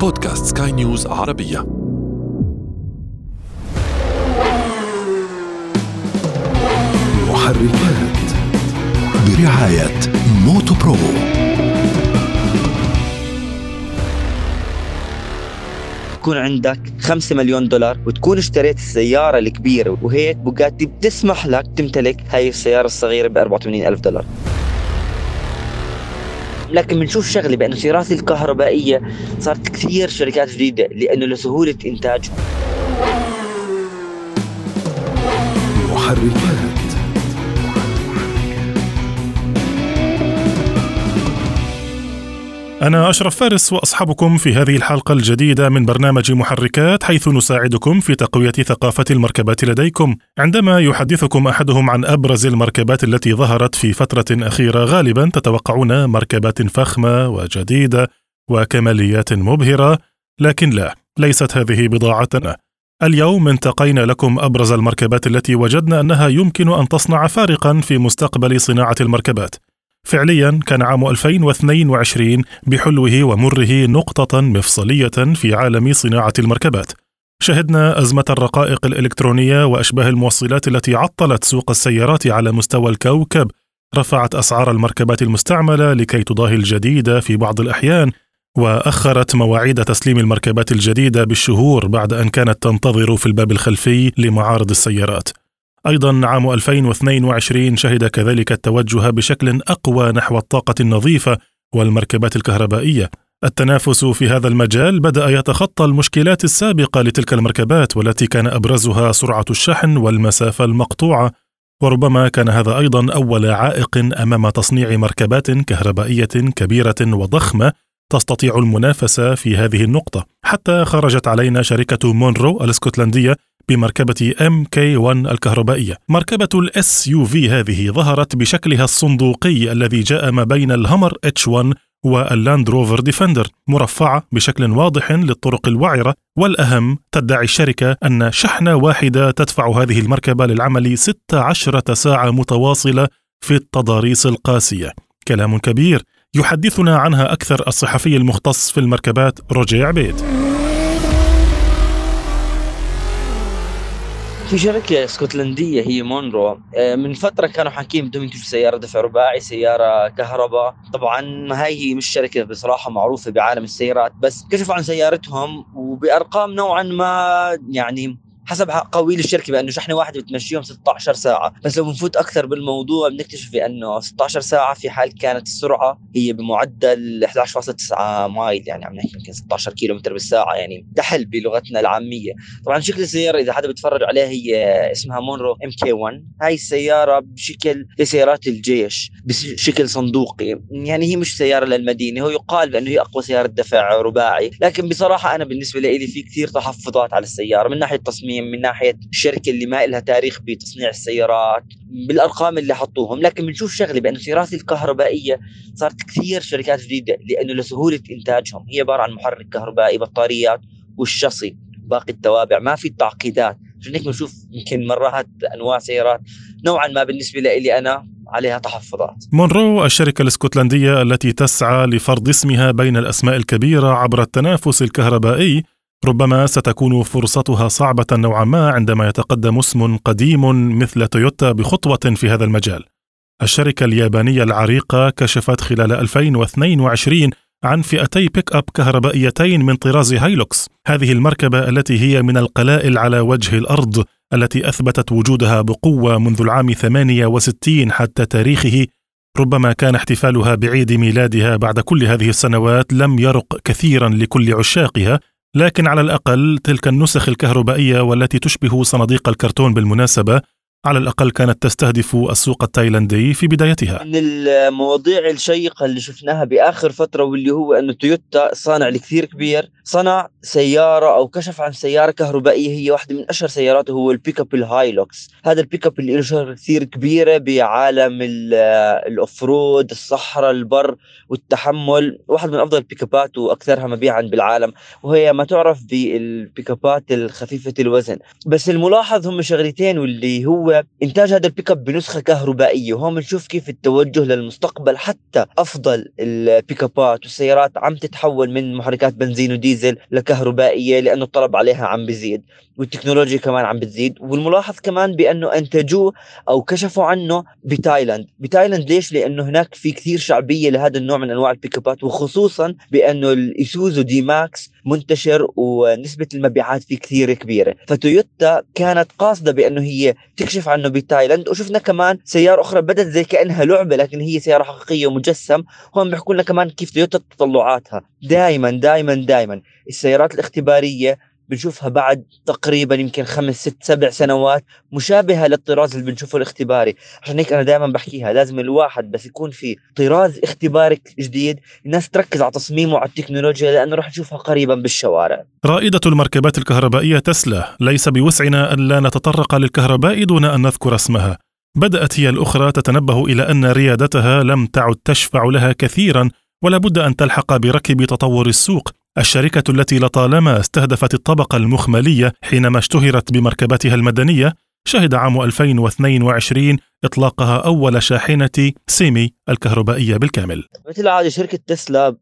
بودكاست سكاي نيوز عربية. محركات برعاية موتو برو. يكون عندك 5 مليون دولار وتكون اشتريت السيارة الكبيرة وهيك بوجاتي بتسمح لك تمتلك هاي السيارة الصغيرة ب 84 ألف دولار. لكن بنشوف شغلة بأنه السيارات الكهربائية صارت كثير شركات جديدة لأنه لسهولة انتاجهم محركات. أنا أشرف فارس وأصحابكم في هذه الحلقة الجديدة من برنامج محركات حيث نساعدكم في تقوية ثقافة المركبات لديكم. عندما يحدثكم أحدهم عن أبرز المركبات التي ظهرت في فترة أخيرة غالبا تتوقعون مركبات فخمة وجديدة وكماليات مبهرة. لكن لا ليست هذه بضاعتنا. اليوم انتقينا لكم أبرز المركبات التي وجدنا أنها يمكن أن تصنع فارقا في مستقبل صناعة المركبات. فعليا كان عام 2022 بحلوه ومره نقطة مفصلية في عالم صناعة المركبات. شهدنا أزمة الرقائق الإلكترونية وأشباه الموصلات التي عطلت سوق السيارات على مستوى الكوكب، رفعت أسعار المركبات المستعملة لكي تضاهي الجديدة في بعض الأحيان، وأخرت مواعيد تسليم المركبات الجديدة بالشهور بعد أن كانت تنتظر في الباب الخلفي لمعارض السيارات. أيضا عام 2022 شهد كذلك التوجه بشكل أقوى نحو الطاقة النظيفة والمركبات الكهربائية. التنافس في هذا المجال بدأ يتخطى المشكلات السابقة لتلك المركبات والتي كان أبرزها سرعة الشحن والمسافة المقطوعة. وربما كان هذا أيضا أول عائق أمام تصنيع مركبات كهربائية كبيرة وضخمة تستطيع المنافسة في هذه النقطة. حتى خرجت علينا شركة مونرو الإسكتلندية بمركبة MK1 الكهربائية. مركبة ال SUV هذه ظهرت بشكلها الصندوقي الذي جاء ما بين الهمر H1 واللاند روفر ديفندر مرفعة بشكل واضح للطرق الوعرة والأهم تدعي الشركة أن شحنة واحدة تدفع هذه المركبة للعمل 16 ساعة متواصلة في التضاريس القاسية كلام كبير يحدثنا عنها أكثر الصحفي المختص في المركبات روجي عبيد في شركة اسكتلندية هي مونرو. آه، من فترة كانوا حاكين بدهم ينتجوا سيارة دفع رباعي سيارة كهرباء. طبعا هاي مش شركة بصراحة معروفة بعالم السيارات بس كشفوا عن سيارتهم وبأرقام نوعا ما يعني حسب قول الشركة بأنه شحنه واحدة بتمشيهم 16 ساعة. بس لو بنفوت أكثر بالموضوع بنكتشف بأنه 16 ساعة في حال كانت السرعة هي بمعدل 11.9 mile. يعني عم نحكي يمكن 16 كيلو متر بالساعة يعني دحل بلغتنا العامية. طبعا شكل السيارة إذا حدا بيتفرج عليها هي اسمها مونرو إم كي 1 هاي السيارة بشكل سيارات الجيش بشكل صندوقي. يعني هي مش سيارة للمدينة هو يقال بأنه هي أقوى سيارة دفع رباعي. لكن بصراحة أنا بالنسبة لي في كثير تحفظات على السيارة من ناحية تصميم من ناحية الشركة اللي ما لها تاريخ بتصنيع السيارات بالأرقام اللي حطوهم لكن بنشوف شغلة بانه السيارات الكهربائية صارت كثير شركات جديدة لأنه لسهولة إنتاجهم. هي عبارة عن محرك كهربائي بطاريات والشاصي باقي التوابع ما في تعقيدات. عشان هيك بنشوف يمكن مرات أنواع سيارات نوعا ما بالنسبة لي أنا عليها تحفظات. مونرو الشركة الإسكتلندية التي تسعى لفرض اسمها بين الأسماء الكبيرة عبر التنافس الكهربائي ربما ستكون فرصتها صعبة نوعا ما عندما يتقدم اسم قديم مثل تويوتا بخطوة في هذا المجال. الشركة اليابانية العريقة كشفت خلال 2022 عن فئتي بيك اب كهربائيتين من طراز هايلوكس، هذه المركبة التي هي من القلائل على وجه الأرض التي أثبتت وجودها بقوة منذ العام 68 حتى تاريخه ربما كان احتفالها بعيد ميلادها بعد كل هذه السنوات لم يرق كثيرا لكل عشاقها لكن على الأقل تلك النسخ الكهربائية والتي تشبه صناديق الكرتون بالمناسبة على الأقل كانت تستهدف السوق التايلاندي في بدايتها. من المواضيع الشيقة اللي شفناها بآخر فترة واللي هو أنه تويوتا صانع الكثير كبير صنع سيارة أو كشف عن سيارة كهربائية هي واحدة من أشهر سياراته هو البيك اب الهايلوكس هذا البيك اب اللي له شهرة كثير كبيرة بعالم ال off-road الصحراء البر والتحمل واحد من أفضل البيك ابات وأكثرها مبيعا بالعالم وهي ما تعرف بالبيك ابات الخفيفة الوزن. بس الملاحظ هم شغلتين واللي هو هو إنتاج هذا البيك أب بنسخة كهربائية وهون بنشوف كيف التوجه للمستقبل حتى أفضل البيك أبات والسيارات عم تتحول من محركات بنزين وديزل لكهربائية لأنه الطلب عليها عم بيزيد. والتكنولوجيا كمان عم بتزيد والملاحظ كمان بأنه أنتجوه أو كشفوا عنه بتايلاند. بتايلاند ليش؟ لأنه هناك في كثير شعبية لهذا النوع من أنواع البيك ابات وخصوصا بأنه الايسوزو دي ماكس منتشر ونسبة المبيعات فيه كثير كبيرة. فتويوتا كانت قاصدة بأنه هي تكشف عنه بتايلاند وشفنا كمان سيارة أخرى بدت زي كأنها لعبة لكن هي سيارة حقيقية ومجسم. هون بيحكوا لنا كمان كيف تويوتا تطلعاتها. دائما دائما دائما السيارات الاختبارية بنشوفها بعد تقريبا يمكن خمس ست سبع سنوات مشابهة للطراز اللي بنشوفه الاختباري. عشان هيك أنا دائما بحكيها لازم الواحد بس يكون في طراز اختباري جديد الناس تركز على تصميمه وعلى التكنولوجيا لأنه راح نشوفها قريبا بالشوارع. رائدة المركبات الكهربائية تسلا ليس بوسعنا أن لا نتطرق للكهرباء دون أن نذكر اسمها. بدأت هي الأخرى تتنبه إلى أن ريادتها لم تعد تشفع لها كثيرا ولا بد أن تلحق بركب تطور السوق. الشركة التي لطالما استهدفت الطبقة المخملية حينما اشتهرت بمركباتها المدنية شهد عام 2022 إطلاقها أول شاحنة سيمي الكهربائية بالكامل. مثل العادة شركة تسلا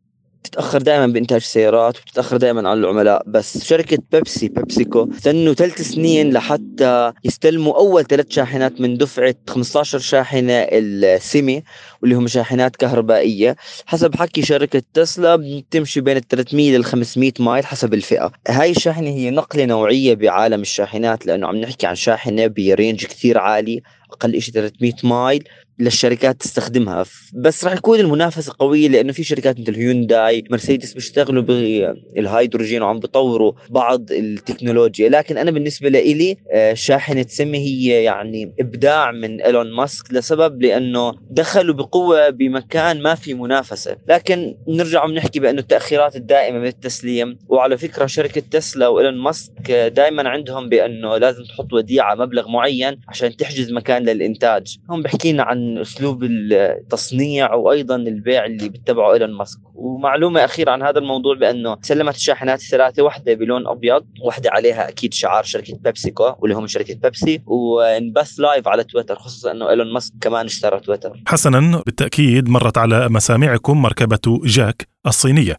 بتتأخر دائما بإنتاج سيارات وبتتأخر دائما على العملاء بس شركة بيبسي بيبسيكو استنوا ثلاث سنين لحتى يستلموا أول ثلاث شاحنات من دفعة 15 شاحنة السيمي واللي هم شاحنات كهربائية. حسب حكي شركة تسلا بتمشي بين ال 300 لل 500 mile حسب الفئة. هاي الشاحنة هي نقلة نوعية بعالم الشاحنات لأنه عم نحكي عن شاحنة ب range كثير عالي أقل شيء 300 mile. للشركات تستخدمها. بس راح يكون المنافسة قوية لأنه في شركات مثل هيونداي مرسيدس بيشتغلوا بالهيدروجين وعم بيطوروا بعض التكنولوجيا. لكن أنا بالنسبة لي آه، شاحنة سمي هي يعني إبداع من إيلون ماسك لسبب لأنه دخلوا بقوة بمكان ما في منافسة. لكن نرجع بنحكي بأنه التأخيرات الدائمة من التسليم. وعلى فكرة شركة تسلا وإيلون ماسك دائما عندهم بأنه لازم تحط وديعة مبلغ معين عشان تحجز مكان للإنتاج. هم بحكينا عن أسلوب التصنيع وأيضا البيع اللي بيتبعه إيلون ماسك ومعلومة أخيرة عن هذا الموضوع بأنه سلمت الشاحنات الثلاثة واحدة بلون أبيض واحدة عليها أكيد شعار شركة بيبسيكو واللي هم شركة بيبسي وانبث live على تويتر خصوصا إنه إيلون ماسك كمان اشترى تويتر حسنا بالتأكيد مرت على مسامعكم مركبة جاك الصينية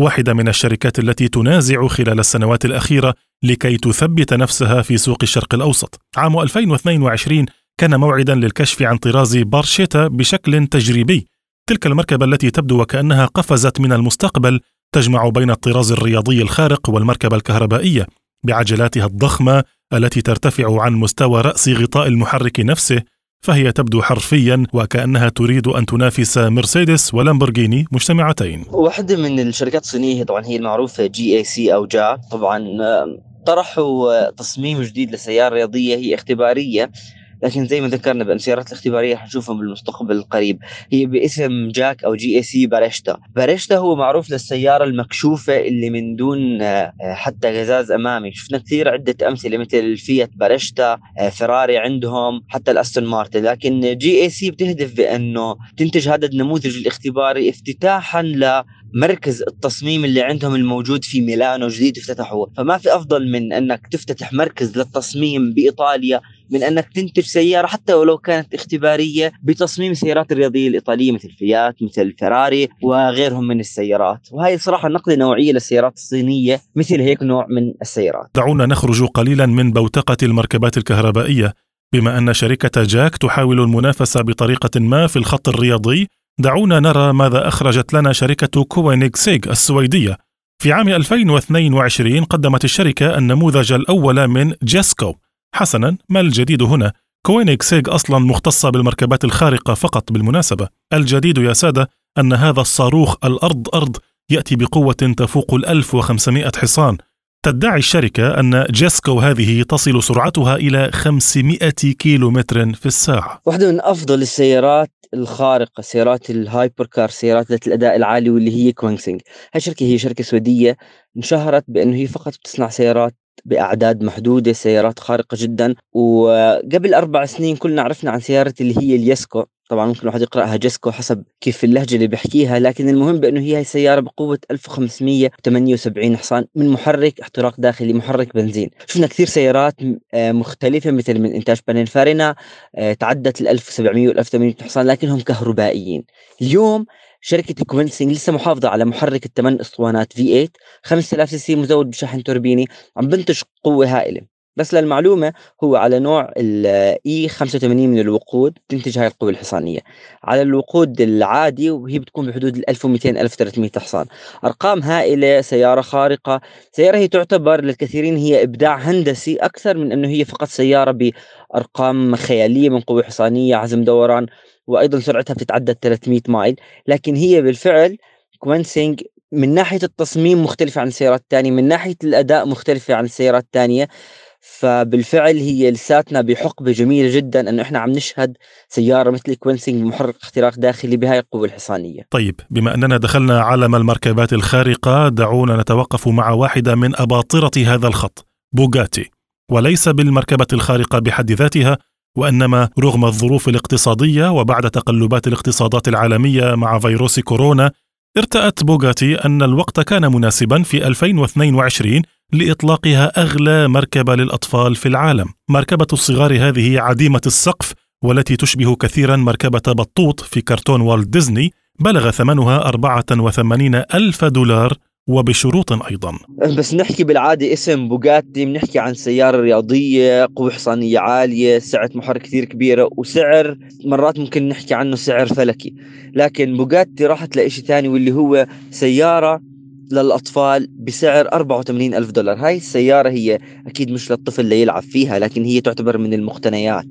واحدة من الشركات التي تنازع خلال السنوات الأخيرة لكي تثبت نفسها في سوق الشرق الأوسط. عام 2022 كان موعدا للكشف عن طراز بارشيتا بشكل تجريبي. تلك المركبة التي تبدو وكأنها قفزت من المستقبل تجمع بين الطراز الرياضي الخارق والمركبة الكهربائية بعجلاتها الضخمة التي ترتفع عن مستوى رأس غطاء المحرك نفسه فهي تبدو حرفيا وكأنها تريد أن تنافس مرسيدس ولامبورغيني مجتمعتين. واحدة من الشركات الصينية طبعا هي المعروفة جي اي سي أو جا طبعا طرحوا تصميم جديد لسيارة رياضية هي اختبارية. لكن زي ما ذكرنا بأن السيارات الاختبارية حنشوفها بالمستقبل القريب. هي باسم جاك أو جي إي سي باريشتا. باريشتا هو معروف للسيارة المكشوفة اللي من دون آه، حتى قزاز أمامي. شفنا كثير عدة أمثلة مثل الفيات باريشتا آه، فيراري عندهم حتى الأستون مارتن. لكن جي إي سي بتهدف بأنه تنتج هذا النموذج الاختباري افتتاحا ل مركز التصميم اللي عندهم الموجود في ميلانو جديد افتتحوه. فما في أفضل من أنك تفتتح مركز للتصميم بإيطاليا من أنك تنتج سيارة حتى ولو كانت اختبارية بتصميم السيارات الرياضية الإيطالية مثل فيات مثل فيراري وغيرهم من السيارات. وهي صراحة نقلة نوعية للسيارات الصينية مثل هيك نوع من السيارات. دعونا نخرج قليلا من بوتقة المركبات الكهربائية. بما أن شركة جاك تحاول المنافسة بطريقة ما في الخط الرياضي دعونا نرى ماذا أخرجت لنا شركة كوينيغ سيغ السويدية. في عام 2022 قدمت الشركة النموذج الأول من جيسكو. حسنا ما الجديد هنا؟ كوينيغ سيغ أصلا مختصة بالمركبات الخارقة فقط بالمناسبة. الجديد يا سادة أن هذا الصاروخ الأرض أرض يأتي بقوة تفوق ال 1500 حصان. تدعي الشركة أن جيسكو هذه تصل سرعتها إلى 500 كيلو متر في الساعة. واحدة من أفضل السيارات الخارقة سيارات ال hypercar سيارات ذات الأداء العالي واللي هي كوينسينج هاي الشركة هي شركة سويدية انشهرت بأنه هي فقط بتصنع سيارات بأعداد محدودة سيارات خارقة جدا. وقبل أربع سنين كلنا عرفنا عن سياره اللي هي اليسكو. طبعا ممكن الواحد يقرأها جيسكو حسب كيف اللهجة اللي بيحكيها. لكن المهم بأنه هي السيارة بقوة 1578 حصان من محرك احتراق داخلي محرك بنزين. شفنا كثير سيارات آه، مختلفة مثل من إنتاج بينينفارينا آه، تعدت ال 1700 وال 1800 حصان لكنهم كهربائيين. اليوم شركة كوينسينج لسه محافظة على محرك الثمان أسطوانات V8 5000 سي سي مزود بشحن توربيني عم بنتج قوة هائلة. بس للمعلومة هو على نوع ال E85 من الوقود تنتج هاي القوة الحصانية. على الوقود العادي وهي بتكون بحدود ال 1200 1300 حصان. أرقام هائلة سيارة خارقة. سيارة هي تعتبر للكثيرين هي إبداع هندسي أكثر من إنه هي فقط سيارة بأرقام خيالية من قوة حصانية عزم دوران. وأيضا سرعتها بتتعدى 300 mile. لكن هي بالفعل Koenigsegg من ناحية التصميم مختلفة عن السيارات الثانية من ناحية الأداء مختلفة عن السيارات الثانية فبالفعل هي لساتنا بحقبة جميلة جدا إنه إحنا عم نشهد سيارة مثل Koenigsegg بمحرك احتراق داخلي بهاي القوة الحصانية. طيب بما أننا دخلنا عالم المركبات الخارقة دعونا نتوقف مع واحدة من أباطرة هذا الخط بوغاتي. وليس بالمركبة الخارقة بحد ذاتها وأنما رغم الظروف الاقتصادية وبعد تقلبات الاقتصادات العالمية مع فيروس كورونا ارتأت بوغاتي أن الوقت كان مناسبا في 2022 لإطلاقها أغلى مركبة للأطفال في العالم. مركبة الصغار هذه عديمة السقف والتي تشبه كثيرا مركبة بطوط في كرتون والت ديزني بلغ ثمنها 84 ألف دولار وبشروط أيضا. بس نحكي بالعادة اسم بوغاتي بنحكي عن سيارة رياضية قوة حصانية عالية سعة محرك كثير كبيرة وسعر مرات ممكن نحكي عنه سعر فلكي. لكن بوغاتي راحت لإشي ثاني واللي هو سيارة للأطفال بسعر 84 ألف دولار. هاي السيارة هي أكيد مش للطفل اللي يلعب فيها لكن هي تعتبر من المقتنيات.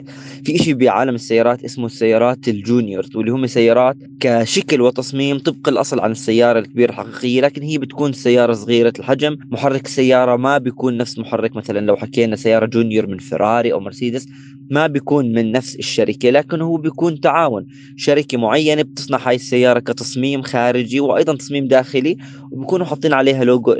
في إشي بعالم السيارات اسمه السيارات ال juniors واللي هم سيارات كشكل وتصميم طبق الأصل عن السيارة الكبيرة الحقيقية لكن هي بتكون سيارة صغيرة الحجم محرك السيارة ما بيكون نفس محرك. مثلا لو حكينا سيارة junior من فيراري أو مرسيدس ما بيكون من نفس الشركة لكن هو بيكون تعاون. شركة معينة بتصنع هاي السيارة كتصميم خارجي وأيضا تصميم داخلي وبيكونوا حاطين عليها لوجو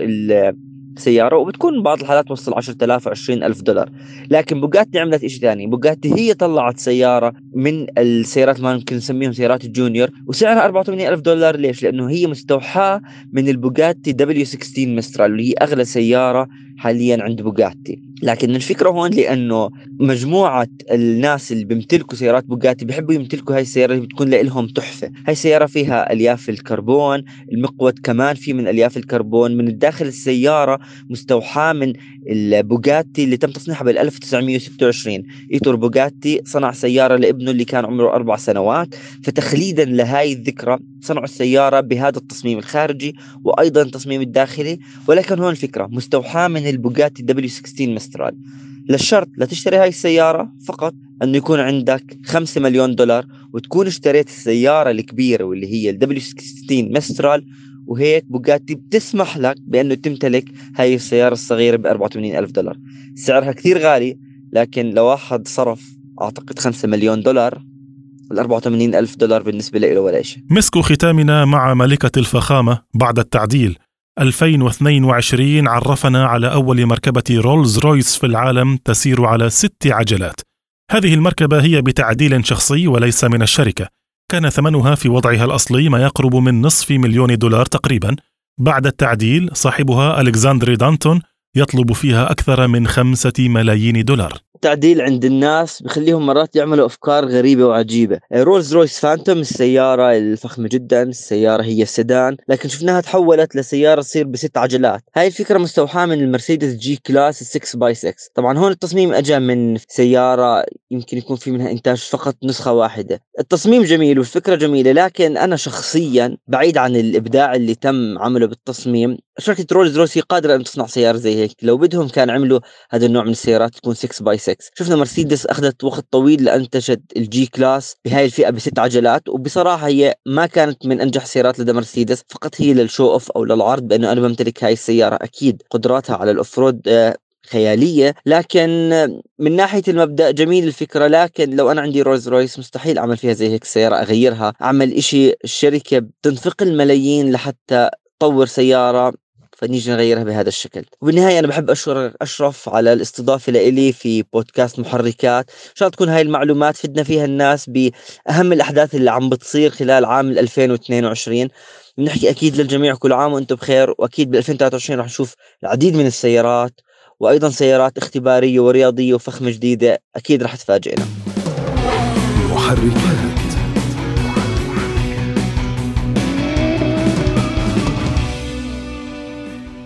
السيارة وبتكون بعض الحالات توصل 10000 و 20000 دولار. لكن بوجاتي عملت شيء ثاني. بوجاتي هي طلعت سيارة من السيارات ما ممكن نسميهم سيارات ال junior وسعرها 84000 دولار. ليش؟ لأنه هي مستوحاة من البوجاتي W 16 Mistral اللي هي أغلى سيارة حاليا عند بوجاتي. لكن الفكرة هون لأنه مجموعة الناس اللي بيمتلكوا سيارات بوجاتي بيحبوا يمتلكوا هاي السيارة اللي بتكون لهم تحفة. هاي السيارة فيها ألياف الكربون المقود كمان في من ألياف الكربون. من الداخل السيارة مستوحاة من البوجاتي اللي تم تصنيعها بال 1926 إيتوري بوجاتي صنع سيارة لابنه اللي كان عمره أربع سنوات. فتخليدا لهاي الذكرى صنعوا السيارة بهذا التصميم الخارجي وأيضا التصميم الداخلي. ولكن هون الفكرة مستوحاة من البوجاتي W 16 Mistral. للشرط لتشتري هاي السيارة فقط أنه يكون عندك 5 مليون دولار وتكون اشتريت السيارة الكبيرة واللي هي ال W16 Mistral وهيك بوجاتي بتسمح لك بأنه تمتلك هاي السيارة الصغيرة ب 84 ألف دولار. سعرها كثير غالي لكن لو واحد صرف أعتقد 5 مليون دولار ال 84 ألف دولار بالنسبة له ولا شيء. مسك ختامنا مع ملكة الفخامة بعد التعديل. 2022 عرفنا على أول مركبة رولز رويس في العالم تسير على ست عجلات. هذه المركبة هي بتعديل شخصي وليس من الشركة. كان ثمنها في وضعها الأصلي ما يقرب من نصف مليون دولار تقريبا. بعد التعديل صاحبها ألكساندري دانتون يطلب فيها أكثر من خمسة ملايين دولار. التعديل عند الناس بخليهم مرات يعملوا أفكار غريبة وعجيبة. رولز رويس فانتوم السيارة الفخمة جدا السيارة هي سيدان لكن شفناها تحولت لسيارة تصير بست عجلات. هاي الفكرة مستوحاة من المرسيدس G-Class 6 by 6 طبعا هون التصميم اجى من سيارة يمكن يكون في منها إنتاج فقط نسخة واحدة. التصميم جميل والفكرة جميلة لكن أنا شخصيا بعيد عن الإبداع اللي تم عمله بالتصميم شركة رولز رويس هي قادرة ان تصنع سيارة زي هيك. لو بدهم كان عملوا هذا النوع من السيارات تكون 6 by 6 شفنا مرسيدس أخذت وقت طويل لأنتجت ال G-Class بهاي الفئة بست عجلات وبصراحة هي ما كانت من أنجح السيارات لدى مرسيدس فقط هي لل show off أو للعرض بأنه أنا بمتلك هاي السيارة أكيد قدراتها على ال off-road آه، خيالية. لكن من ناحية المبدأ جميل الفكرة لكن لو أنا عندي رويز رويس مستحيل أعمل فيها زي هيك سيارة أغيرها أعمل إشي الشركة بتنفق الملايين لحتى تطور سيارة. فنيجي نغيرها بهذا الشكل. وبالنهاية أنا بحب أشكر أشرف على الاستضافة لإلي في بودكاست محركات. إن شاء الله تكون هاي المعلومات فدنا فيها الناس بأهم الأحداث اللي عم بتصير خلال عام 2022 بنحكي أكيد للجميع كل عام وأنتم بخير وأكيد ب 2023 رح نشوف العديد من السيارات وأيضا سيارات اختبارية ورياضية وفخمة جديدة أكيد رح تفاجئنا. محركات.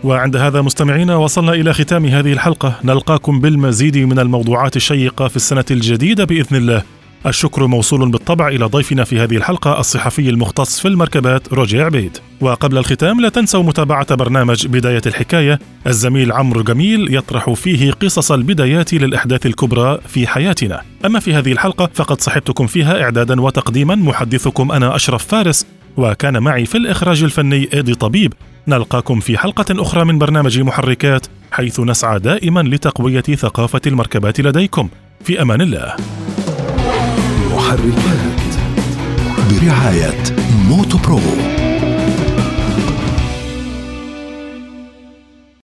وعند هذا مستمعينا وصلنا إلى ختام هذه الحلقة. نلقاكم بالمزيد من الموضوعات الشيقة في السنة الجديدة بإذن الله. الشكر موصول بالطبع إلى ضيفنا في هذه الحلقة الصحفي المختص في المركبات روجي عبيد. وقبل الختام لا تنسوا متابعة برنامج بداية الحكاية. الزميل عمرو جميل يطرح فيه قصص البدايات للأحداث الكبرى في حياتنا. أما في هذه الحلقة فقد صحبتكم فيها إعدادا وتقديما. محدثكم أنا أشرف فارس وكان معي في الإخراج الفني إيدي طبيب. نلقاكم في حلقة أخرى من برنامج محركات حيث نسعى دائما لتقوية ثقافة المركبات لديكم. في أمان الله. محركات برعاية موتو برو.